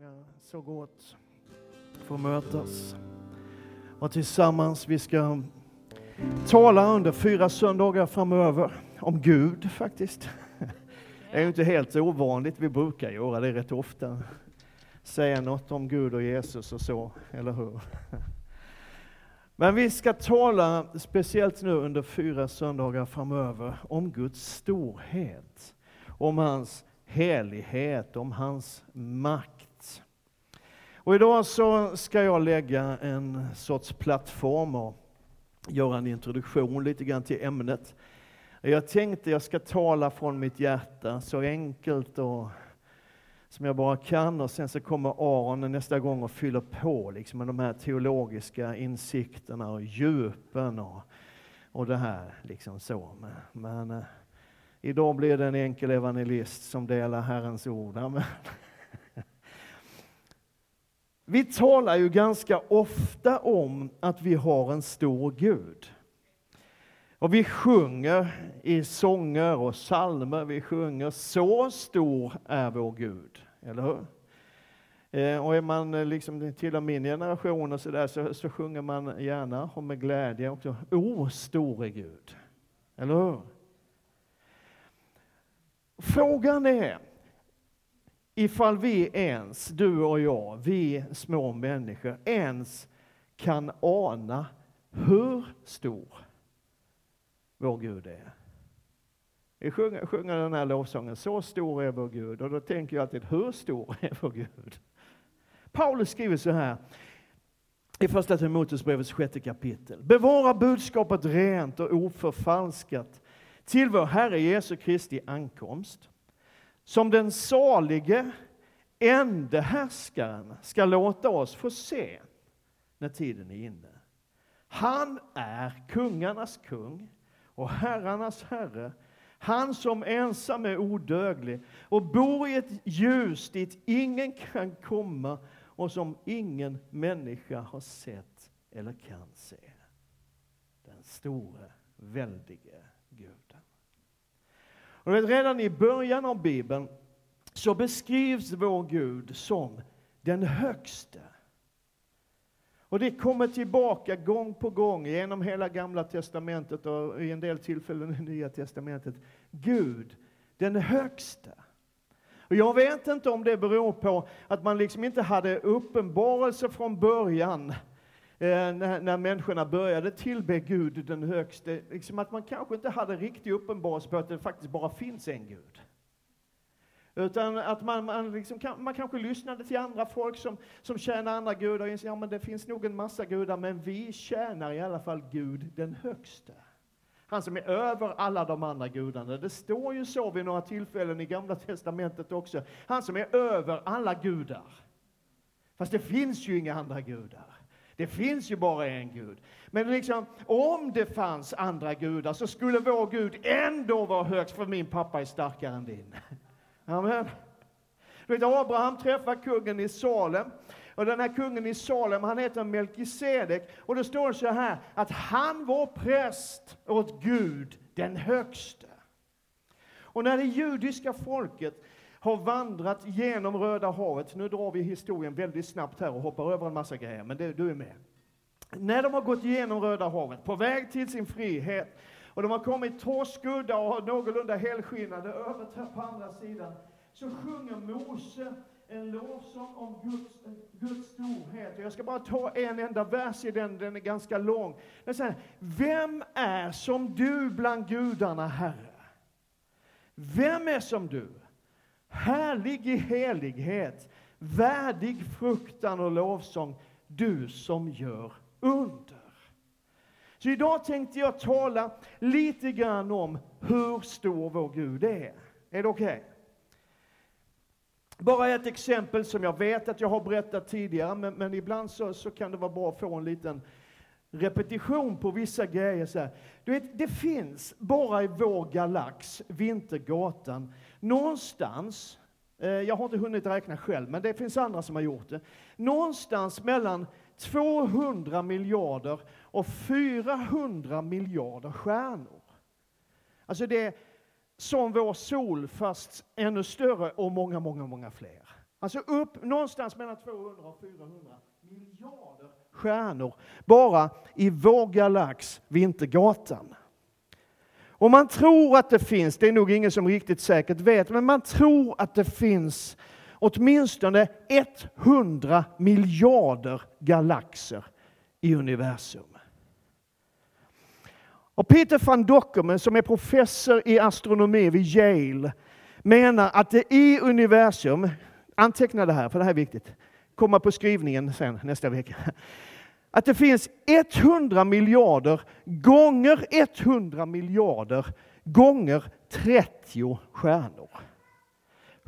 många så gott få mötas. Och tillsammans vi ska tala under fyra söndagar framöver om Gud faktiskt. Det är ju inte helt ovanligt, vi brukar göra det rätt ofta. Säga något om Gud och Jesus och så, eller hur? Men vi ska tala, speciellt nu under fyra söndagar framöver, om Guds storhet. Om hans helighet, om hans makt. Och idag så ska jag lägga en sorts plattform och göra en introduktion lite grann till ämnet. Jag tänkte jag ska tala från mitt hjärta så enkelt och som jag bara kan och sen så kommer Aron nästa gång och fyller på liksom med de här teologiska insikterna och djupen och, och det här liksom så. Men, men Idag blir det en enkel evangelist som delar Herrens ord. Amen. Vi talar ju ganska ofta om att vi har en stor Gud. Och vi sjunger i sånger och salmer, vi sjunger Så stor är vår Gud, eller hur? Eh, och är man eh, liksom till min generation och så, där, så, så sjunger man gärna och med glädje också O store Gud, eller hur? Frågan är ifall vi ens, du och jag, vi små människor, ens kan ana hur stor vår Gud är. Vi sjunger, sjunger den här lovsången, Så stor är vår Gud, och då tänker jag alltid, hur stor är vår Gud? Paulus skriver så här i Första Timoteusbrevets sjätte kapitel. Bevara budskapet rent och oförfalskat till vår Herre Jesu Kristi ankomst, som den salige ende härskaren ska låta oss få se när tiden är inne. Han är kungarnas kung och herrarnas herre, han som ensam är odödlig och bor i ett ljus dit ingen kan komma och som ingen människa har sett eller kan se. Den store, väldige och redan i början av Bibeln så beskrivs vår Gud som den högste. Och det kommer tillbaka gång på gång genom hela Gamla Testamentet och i en del tillfällen i Nya Testamentet. Gud, den högste. Och jag vet inte om det beror på att man liksom inte hade uppenbarelse från början Eh, när, när människorna började tillbe Gud den högste, liksom att man kanske inte hade riktig uppenbarelse på att det faktiskt bara finns en Gud. Utan att man, man, liksom, man kanske lyssnade till andra folk som, som tjänar andra gudar och insåg, ja men det finns nog en massa gudar, men vi tjänar i alla fall Gud den högste. Han som är över alla de andra gudarna. Det står ju så vid några tillfällen i Gamla Testamentet också. Han som är över alla gudar. Fast det finns ju inga andra gudar. Det finns ju bara en Gud. Men liksom, om det fanns andra gudar så skulle vår Gud ändå vara högst, för min pappa är starkare än din. Amen. Du vet, Abraham träffar kungen i Salem. Och den här kungen i Salem, han heter Melkisedek. Och det står så här, att han var präst åt Gud, den högste. Och när det judiska folket har vandrat genom Röda havet. Nu drar vi historien väldigt snabbt här och hoppar över en massa grejer, men det, du är med. När de har gått genom Röda havet, på väg till sin frihet, och de har kommit torskudda och någorlunda helskinnade över på andra sidan, så sjunger Mose en lovsång om Guds, Guds storhet. Jag ska bara ta en enda vers i den, den är ganska lång. Den säger, Vem är som du bland gudarna, Herre? Vem är som du? Härlig i helighet, värdig fruktan och lovsång, du som gör under. Så idag tänkte jag tala lite grann om hur stor vår Gud är. Är det okej? Okay? Bara ett exempel som jag vet att jag har berättat tidigare, men, men ibland så, så, kan det vara bra att få en liten repetition på vissa grejer. Så här. Du vet, det finns bara i vår galax, Vintergatan, någonstans, eh, jag har inte hunnit räkna själv, men det finns andra som har gjort det, någonstans mellan 200 miljarder och 400 miljarder stjärnor. Alltså det är som vår sol, fast ännu större och många, många, många fler. Alltså upp någonstans mellan 200 och 400 miljarder stjärnor bara i vår galax Vintergatan. Och man tror att det finns, det är nog ingen som riktigt säkert vet, men man tror att det finns åtminstone 100 miljarder galaxer i universum. Och Peter van Dokkerman som är professor i astronomi vid Yale menar att det i universum, anteckna det här för det här är viktigt, komma på skrivningen sen nästa vecka. Att det finns 100 miljarder gånger 100 miljarder gånger 30 stjärnor.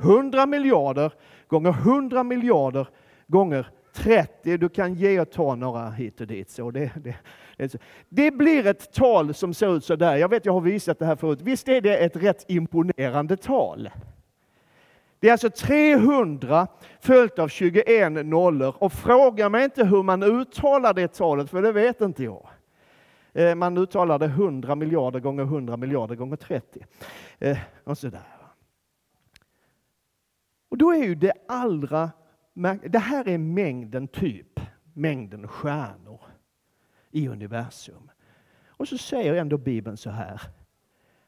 100 miljarder gånger 100 miljarder gånger 30. Du kan ge och ta några hit och dit. Så det, det, det, det blir ett tal som ser ut så där. Jag vet, jag har visat det här förut. Visst är det ett rätt imponerande tal? Det är alltså 300 följt av 21 nollor. Och fråga mig inte hur man uttalar det talet, för det vet inte jag. Eh, man uttalar det 100 miljarder gånger 100 miljarder gånger 30. Eh, och sådär. Och då är ju det allra det här är mängden typ, mängden stjärnor i universum. Och så säger ändå Bibeln så här.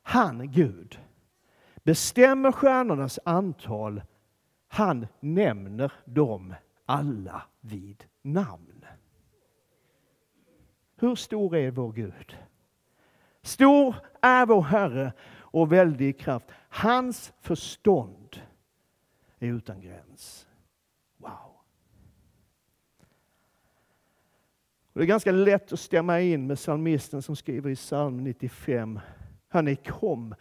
Han, Gud, bestämmer stjärnornas antal. Han nämner dem alla vid namn. Hur stor är vår Gud? Stor är vår Herre och väldig kraft. Hans förstånd är utan gräns. Wow! Det är ganska lätt att stämma in med psalmisten som skriver i psalm 95. Hörni, kom,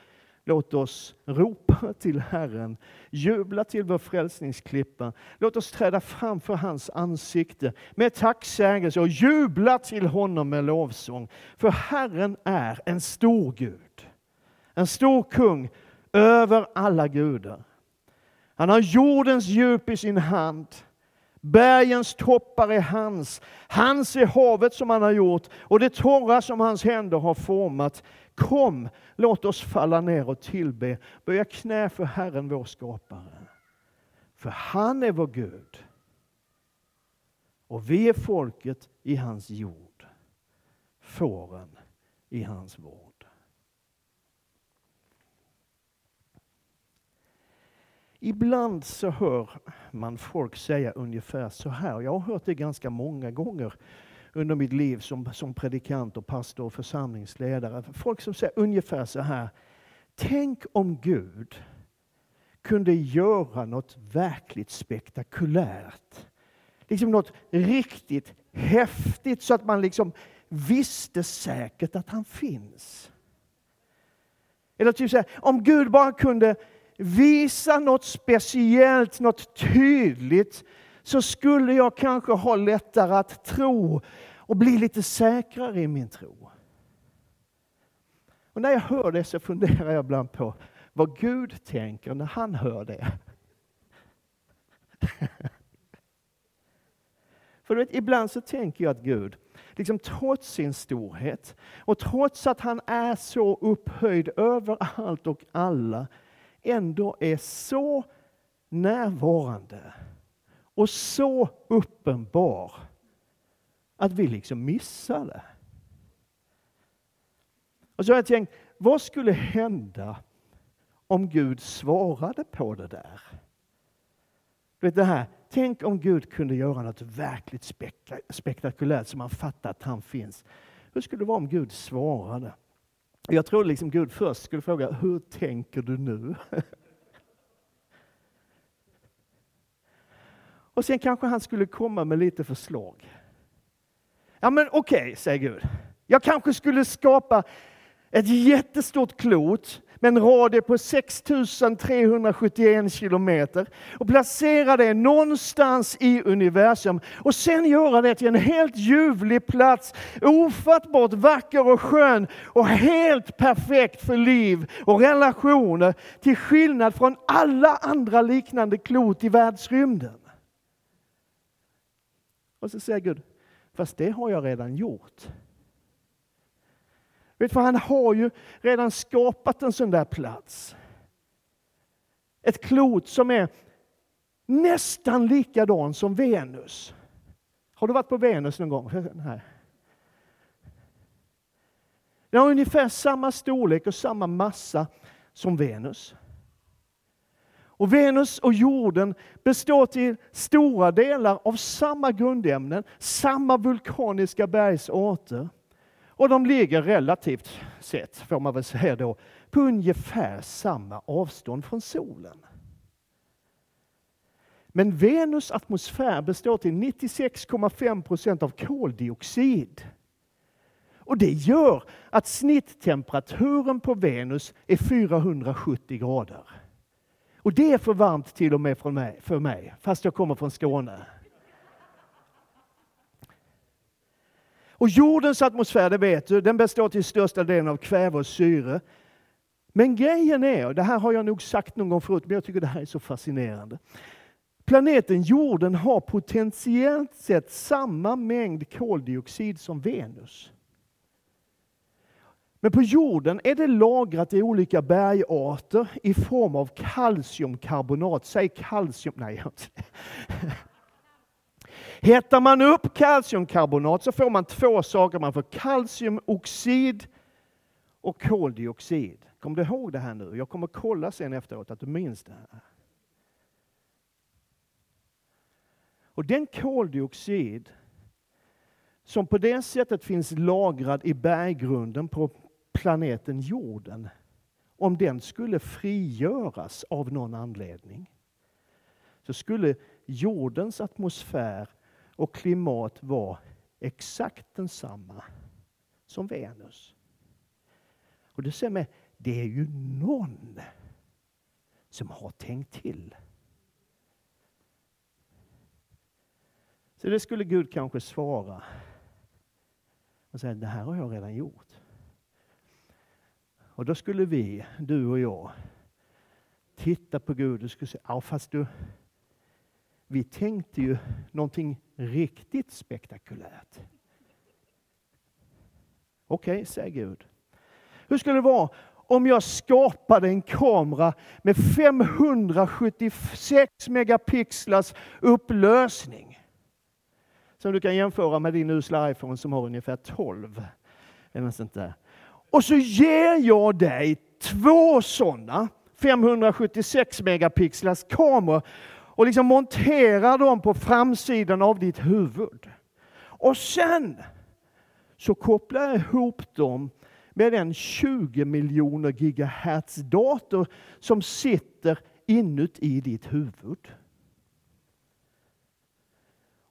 låt oss ropa till Herren, jubla till vår frälsningsklippa. Låt oss träda framför hans ansikte med tacksägelse och jubla till honom med lovsång. För Herren är en stor Gud, en stor kung över alla gudar. Han har jordens djup i sin hand. Bergens toppar är hans. Hans är havet som han har gjort och det torra som hans händer har format. Kom, låt oss falla ner och tillbe, böja knä för Herren vår skapare. För han är vår Gud och vi är folket i hans jord, fåren i hans vård. Ibland så hör man folk säga ungefär så här. Jag har hört det ganska många gånger under mitt liv som, som predikant och pastor och församlingsledare. Folk som säger ungefär så här. Tänk om Gud kunde göra något verkligt spektakulärt. Liksom något riktigt häftigt så att man liksom visste säkert att han finns. Eller typ så här, om Gud bara kunde visa något speciellt, något tydligt, så skulle jag kanske ha lättare att tro och bli lite säkrare i min tro. Och när jag hör det så funderar jag ibland på vad Gud tänker när han hör det. För du vet, ibland så tänker jag att Gud, liksom trots sin storhet och trots att han är så upphöjd över allt och alla, ändå är så närvarande och så uppenbar att vi liksom missar det. Och så har jag tänkt, vad skulle hända om Gud svarade på det där? vet det här, tänk om Gud kunde göra något verkligt spektakulärt så man fattar att han finns. Hur skulle det vara om Gud svarade? Jag tror liksom Gud först skulle fråga, hur tänker du nu? Och sen kanske han skulle komma med lite förslag. Ja men okej, okay, säger Gud. Jag kanske skulle skapa ett jättestort klot med en radie på 6371 kilometer och placera det någonstans i universum och sen göra det till en helt ljuvlig plats, ofattbart vacker och skön och helt perfekt för liv och relationer till skillnad från alla andra liknande klot i världsrymden. Och så säger Gud, fast det har jag redan gjort. Vet för han har ju redan skapat en sån där plats. Ett klot som är nästan likadan som Venus. Har du varit på Venus någon gång? Nej. Den har ungefär samma storlek och samma massa som Venus. Och Venus och jorden består till stora delar av samma grundämnen, samma vulkaniska bergsarter. Och de ligger relativt sett, får man väl säga då, på ungefär samma avstånd från solen. Men Venus atmosfär består till 96,5 procent av koldioxid. Och det gör att snitttemperaturen på Venus är 470 grader. Och det är för varmt till och med för mig, för mig fast jag kommer från Skåne. Och jordens atmosfär, det vet du, den består till största delen av kväve och syre. Men grejen är, och det här har jag nog sagt någon gång förut, men jag tycker det här är så fascinerande. Planeten jorden har potentiellt sett samma mängd koldioxid som Venus. Men på jorden är det lagrat i olika bergarter i form av kalciumkarbonat. Säg kalcium... Nej, jag inte Hettar man upp kalciumkarbonat så får man två saker. Man får kalciumoxid och koldioxid. Kommer du ihåg det här nu? Jag kommer kolla sen efteråt att du minns det här. Och den koldioxid som på det sättet finns lagrad i berggrunden på planeten jorden, om den skulle frigöras av någon anledning, så skulle jordens atmosfär och klimat var exakt densamma som Venus. Och det säger mig, det är ju någon som har tänkt till. Så det skulle Gud kanske svara och säga, det här har jag redan gjort. Och då skulle vi, du och jag, titta på Gud och skulle säga, ja fast du, vi tänkte ju någonting riktigt spektakulärt. Okej, okay, säger Gud. Hur skulle det vara om jag skapade en kamera med 576 megapixlars upplösning? Som du kan jämföra med din usla iPhone som har ungefär 12. Eller sånt där. Och så ger jag dig två sådana 576 megapixlars kameror och liksom monterar dem på framsidan av ditt huvud. Och sen så kopplar jag ihop dem med den 20 miljoner gigahertz dator som sitter inuti ditt huvud.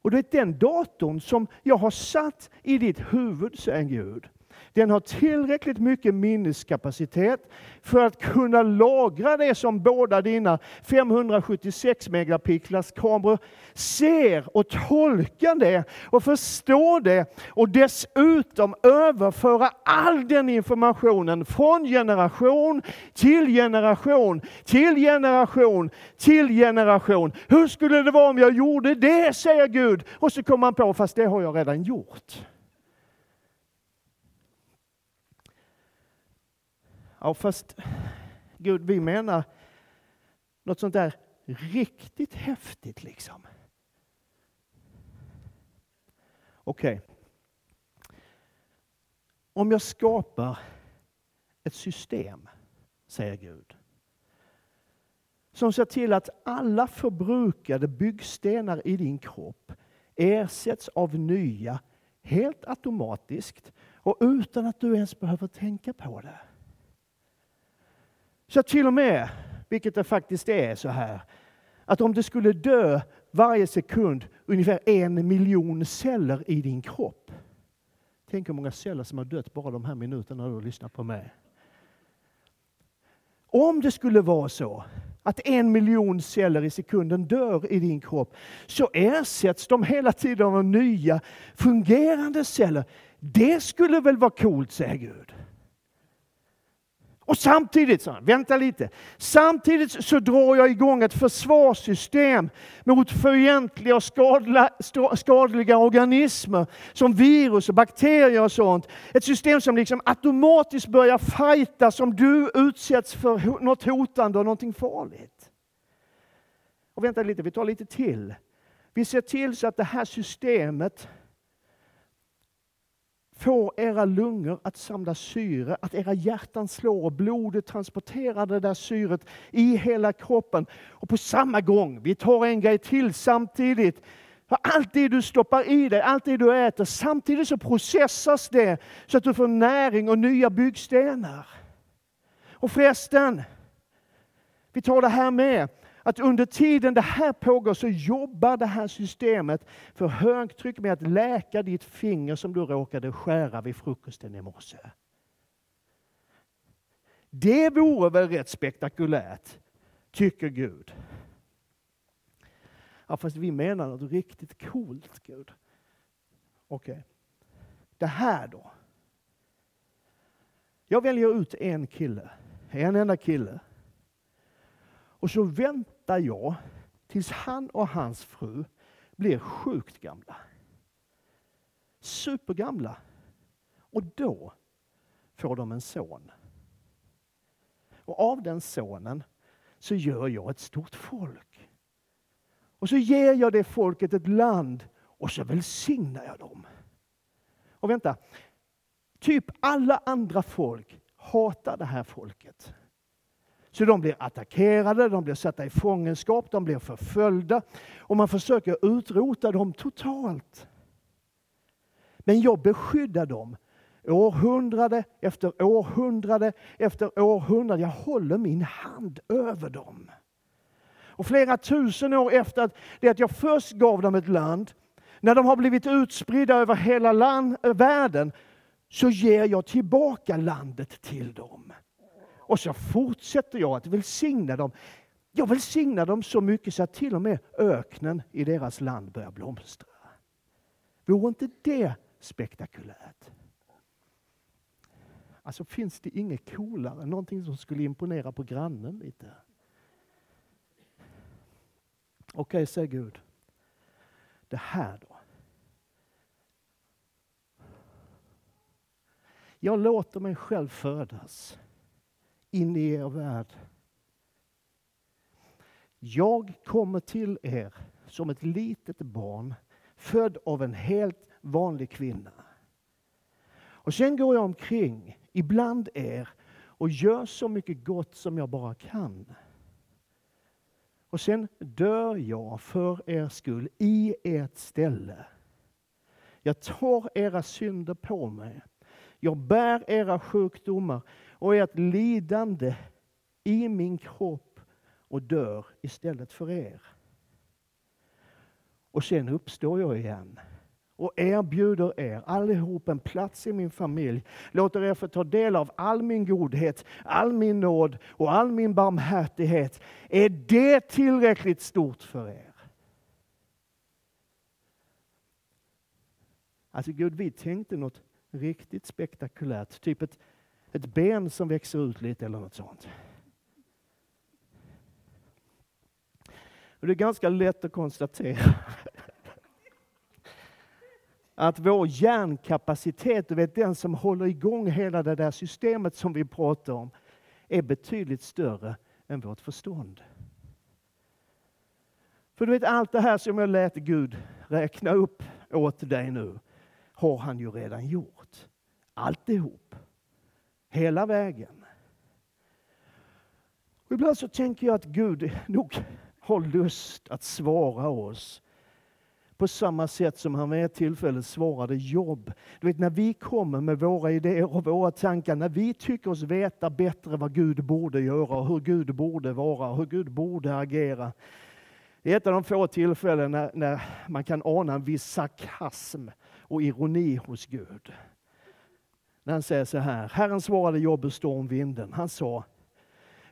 Och det är den datorn som jag har satt i ditt huvud, säger Gud. Den har tillräckligt mycket minneskapacitet för att kunna lagra det som båda dina 576 megapixlars kameror ser och tolka det och förstå det och dessutom överföra all den informationen från generation till generation till generation till generation. Hur skulle det vara om jag gjorde det, säger Gud. Och så kommer man på, fast det har jag redan gjort. Ja, fast Gud, vi menar något sånt där riktigt häftigt liksom. Okej. Okay. Om jag skapar ett system, säger Gud, som ser till att alla förbrukade byggstenar i din kropp ersätts av nya helt automatiskt och utan att du ens behöver tänka på det. Så till och med, vilket det faktiskt är så här, att om det skulle dö varje sekund ungefär en miljon celler i din kropp. Tänk hur många celler som har dött bara de här minuterna du lyssnar på mig. Om det skulle vara så att en miljon celler i sekunden dör i din kropp, så ersätts de hela tiden av nya fungerande celler. Det skulle väl vara coolt, säger Gud. Och samtidigt, så, vänta lite, samtidigt så drar jag igång ett försvarssystem mot fientliga och skadliga, skadliga organismer som virus och bakterier och sånt. Ett system som liksom automatiskt börjar fighta om du utsätts för något hotande och någonting farligt. Och vänta lite, vi tar lite till. Vi ser till så att det här systemet Få era lungor att samla syre, att era hjärtan slår och blodet transporterar det där syret i hela kroppen. Och på samma gång, vi tar en grej till samtidigt. För allt det du stoppar i dig, allt det du äter, samtidigt så processas det så att du får näring och nya byggstenar. Och förresten, vi tar det här med att under tiden det här pågår så jobbar det här systemet för högtryck med att läka ditt finger som du råkade skära vid frukosten i morse. Det vore väl rätt spektakulärt, tycker Gud. Ja, fast vi menar något riktigt coolt, Gud. Okej. Okay. Det här då. Jag väljer ut en kille, en enda kille och så väntar jag tills han och hans fru blir sjukt gamla. Supergamla. Och då får de en son. Och av den sonen så gör jag ett stort folk. Och så ger jag det folket ett land och så välsignar jag dem. Och vänta, typ alla andra folk hatar det här folket. Så de blir attackerade, de blir satta i fångenskap, de blir förföljda och man försöker utrota dem totalt. Men jag beskyddar dem århundrade efter århundrade efter århundrade. Jag håller min hand över dem. Och flera tusen år efter att, det att jag först gav dem ett land, när de har blivit utspridda över hela land, världen, så ger jag tillbaka landet till dem. Och så fortsätter jag att välsigna dem. Jag välsignar dem så mycket så att till och med öknen i deras land börjar blomstra. Vore inte det spektakulärt? Alltså finns det inget coolare, någonting som skulle imponera på grannen lite? Okej, okay, säger Gud. Det här då? Jag låter mig själv födas in i er värld. Jag kommer till er som ett litet barn, född av en helt vanlig kvinna. Och sen går jag omkring ibland er och gör så mycket gott som jag bara kan. Och sen dör jag för er skull i ert ställe. Jag tar era synder på mig. Jag bär era sjukdomar och ert lidande i min kropp och dör istället för er. Och sen uppstår jag igen och erbjuder er allihop en plats i min familj. Låter er få ta del av all min godhet, all min nåd och all min barmhärtighet. Är det tillräckligt stort för er? Alltså Gud, vi tänkte något riktigt spektakulärt. Typ ett ett ben som växer ut lite eller något sånt. Och det är ganska lätt att konstatera att vår hjärnkapacitet, du vet den som håller igång hela det där systemet som vi pratar om, är betydligt större än vårt förstånd. För du vet allt det här som jag lät Gud räkna upp åt dig nu, har han ju redan gjort. Alltihop. Hela vägen. Och ibland så tänker jag att Gud nog har lust att svara oss på samma sätt som han vid ett tillfälle svarade Jobb. Du vet när vi kommer med våra idéer och våra tankar, när vi tycker oss veta bättre vad Gud borde göra och hur Gud borde vara och hur Gud borde agera. Det är ett av de få tillfällen när, när man kan ana en viss sarkasm och ironi hos Gud. När han säger så här, Herren svarade Jobb ur stormvinden. Han sa,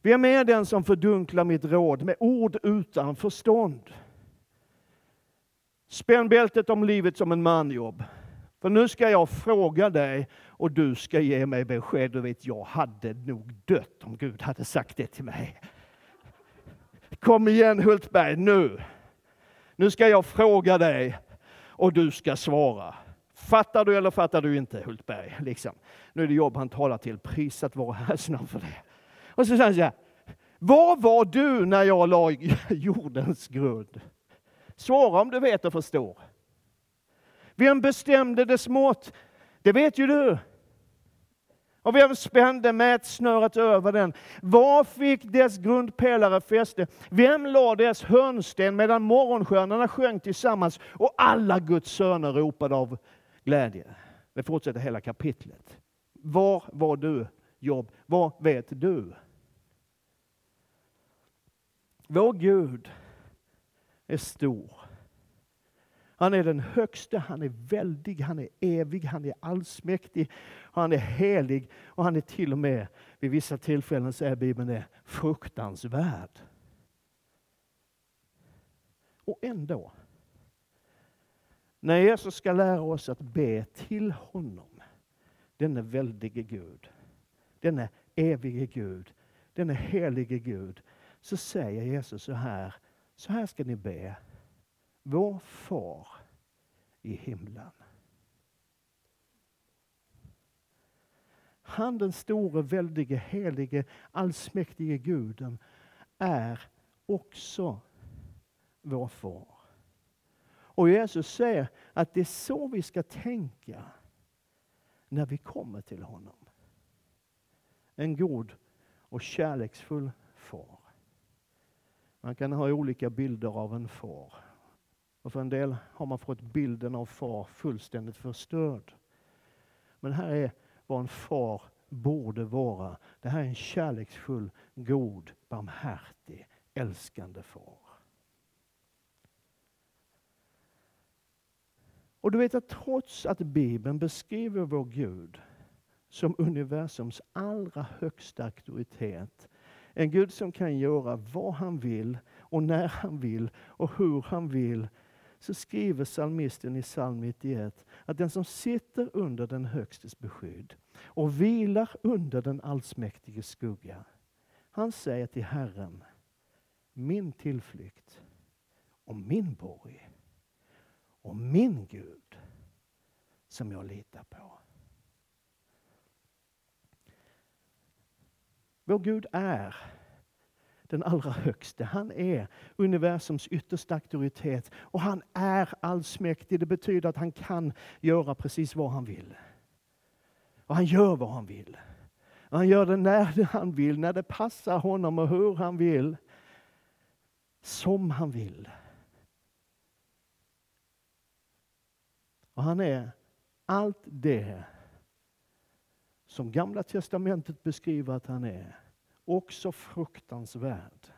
vem är den som fördunklar mitt råd med ord utan förstånd? Spänn bältet om livet som en man, Jobb. För nu ska jag fråga dig och du ska ge mig besked. Du vet, jag hade nog dött om Gud hade sagt det till mig. Kom igen Hultberg, nu! Nu ska jag fråga dig och du ska svara. Fattar du eller fattar du inte Hultberg? Liksom. Nu är det jobb han talar till, prisat vara Herrens namn för det. Och så säger han så här, Var var du när jag la jordens grund? Svara om du vet och förstår. Vem bestämde dess mått? Det vet ju du. Och vem spände mätsnöret över den? Var fick dess grundpelare fäste? Vem la dess hörnsten medan morgonstjärnorna sjöng tillsammans och alla Guds söner ropade av glädje? Det fortsätter hela kapitlet. Var var du, Jobb? Vad vet du? Vår Gud är stor. Han är den högste, han är väldig, han är evig, han är allsmäktig, han är helig och han är till och med, vid vissa tillfällen säger Bibeln det, fruktansvärd. Och ändå, när Jesus ska lära oss att be till honom, denne väldige Gud, denne evige Gud, denne helige Gud, så säger Jesus så här, så här ska ni be. Vår far i himlen. Han den store, väldige, helige, allsmäktige guden är också vår far. Och Jesus säger att det är så vi ska tänka när vi kommer till honom. En god och kärleksfull far. Man kan ha olika bilder av en far. Och för en del har man fått bilden av far fullständigt förstörd. Men här är vad en far borde vara. Det här är en kärleksfull, god, barmhärtig, älskande far. Och du vet att trots att Bibeln beskriver vår Gud som universums allra högsta auktoritet, en Gud som kan göra vad han vill och när han vill och hur han vill, så skriver psalmisten i psalm 91 att den som sitter under den Högstes beskydd och vilar under den allsmäktiges skugga, han säger till Herren, min tillflykt och min borg och min Gud som jag litar på. Vår Gud är den allra högste. Han är universums yttersta auktoritet och han är allsmäktig. Det betyder att han kan göra precis vad han vill. Och han gör vad han vill. Och han gör det när han vill, när det passar honom och hur han vill. Som han vill. Och han är allt det som Gamla testamentet beskriver att han är också fruktansvärd.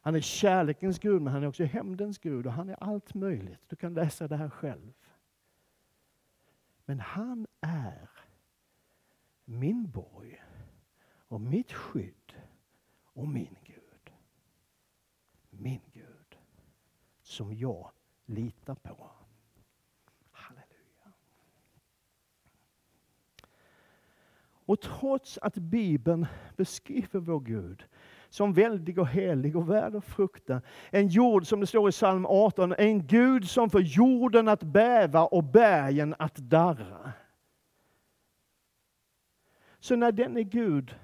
Han är kärlekens Gud, men han är också hämndens Gud och han är allt möjligt. Du kan läsa det här själv. Men han är min borg och mitt skydd och min Gud. Min Gud som jag litar på. Och trots att Bibeln beskriver vår Gud som väldig och helig och värd att frukta. En jord, som det står i psalm 18, en Gud som får jorden att bäva och bergen att darra. Så när denne Gud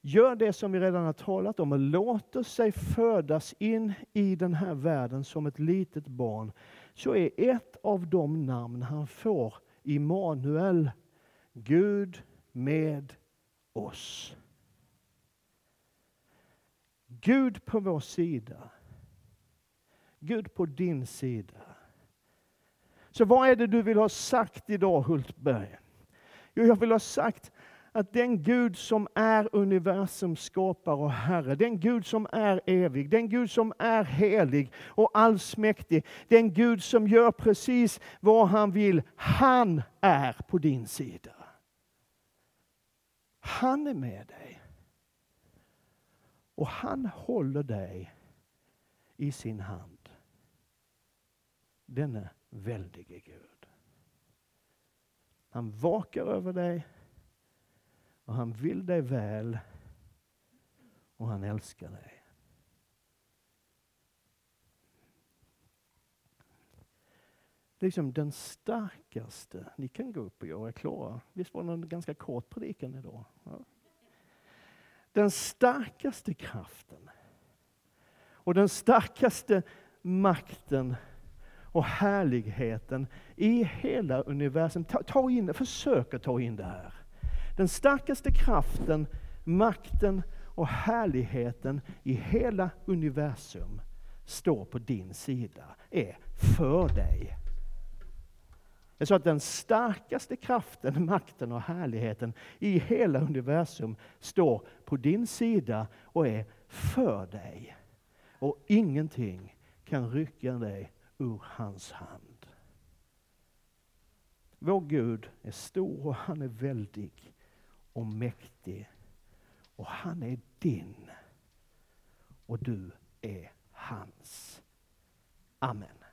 gör det som vi redan har talat om och låter sig födas in i den här världen som ett litet barn, så är ett av de namn han får Immanuel, Gud med oss. Gud på vår sida. Gud på din sida. Så vad är det du vill ha sagt idag Hultberg? Jo, jag vill ha sagt att den Gud som är universums skapare och Herre, den Gud som är evig, den Gud som är helig och allsmäktig, den Gud som gör precis vad han vill, han är på din sida. Han är med dig. Och han håller dig i sin hand. Denne väldige Gud. Han vakar över dig och han vill dig väl och han älskar dig. Liksom den starkaste. Ni kan gå upp och göra er klara. Visst var det en ganska kort predikan idag? Ja. Den starkaste kraften och den starkaste makten och härligheten i hela universum. Ta, ta in, försök att ta in det här. Den starkaste kraften, makten och härligheten i hela universum står på din sida, är för dig. Det är så att den starkaste kraften, makten och härligheten i hela universum står på din sida och är för dig. Och ingenting kan rycka dig ur hans hand. Vår Gud är stor och han är väldig och mäktig. Och han är din. Och du är hans. Amen.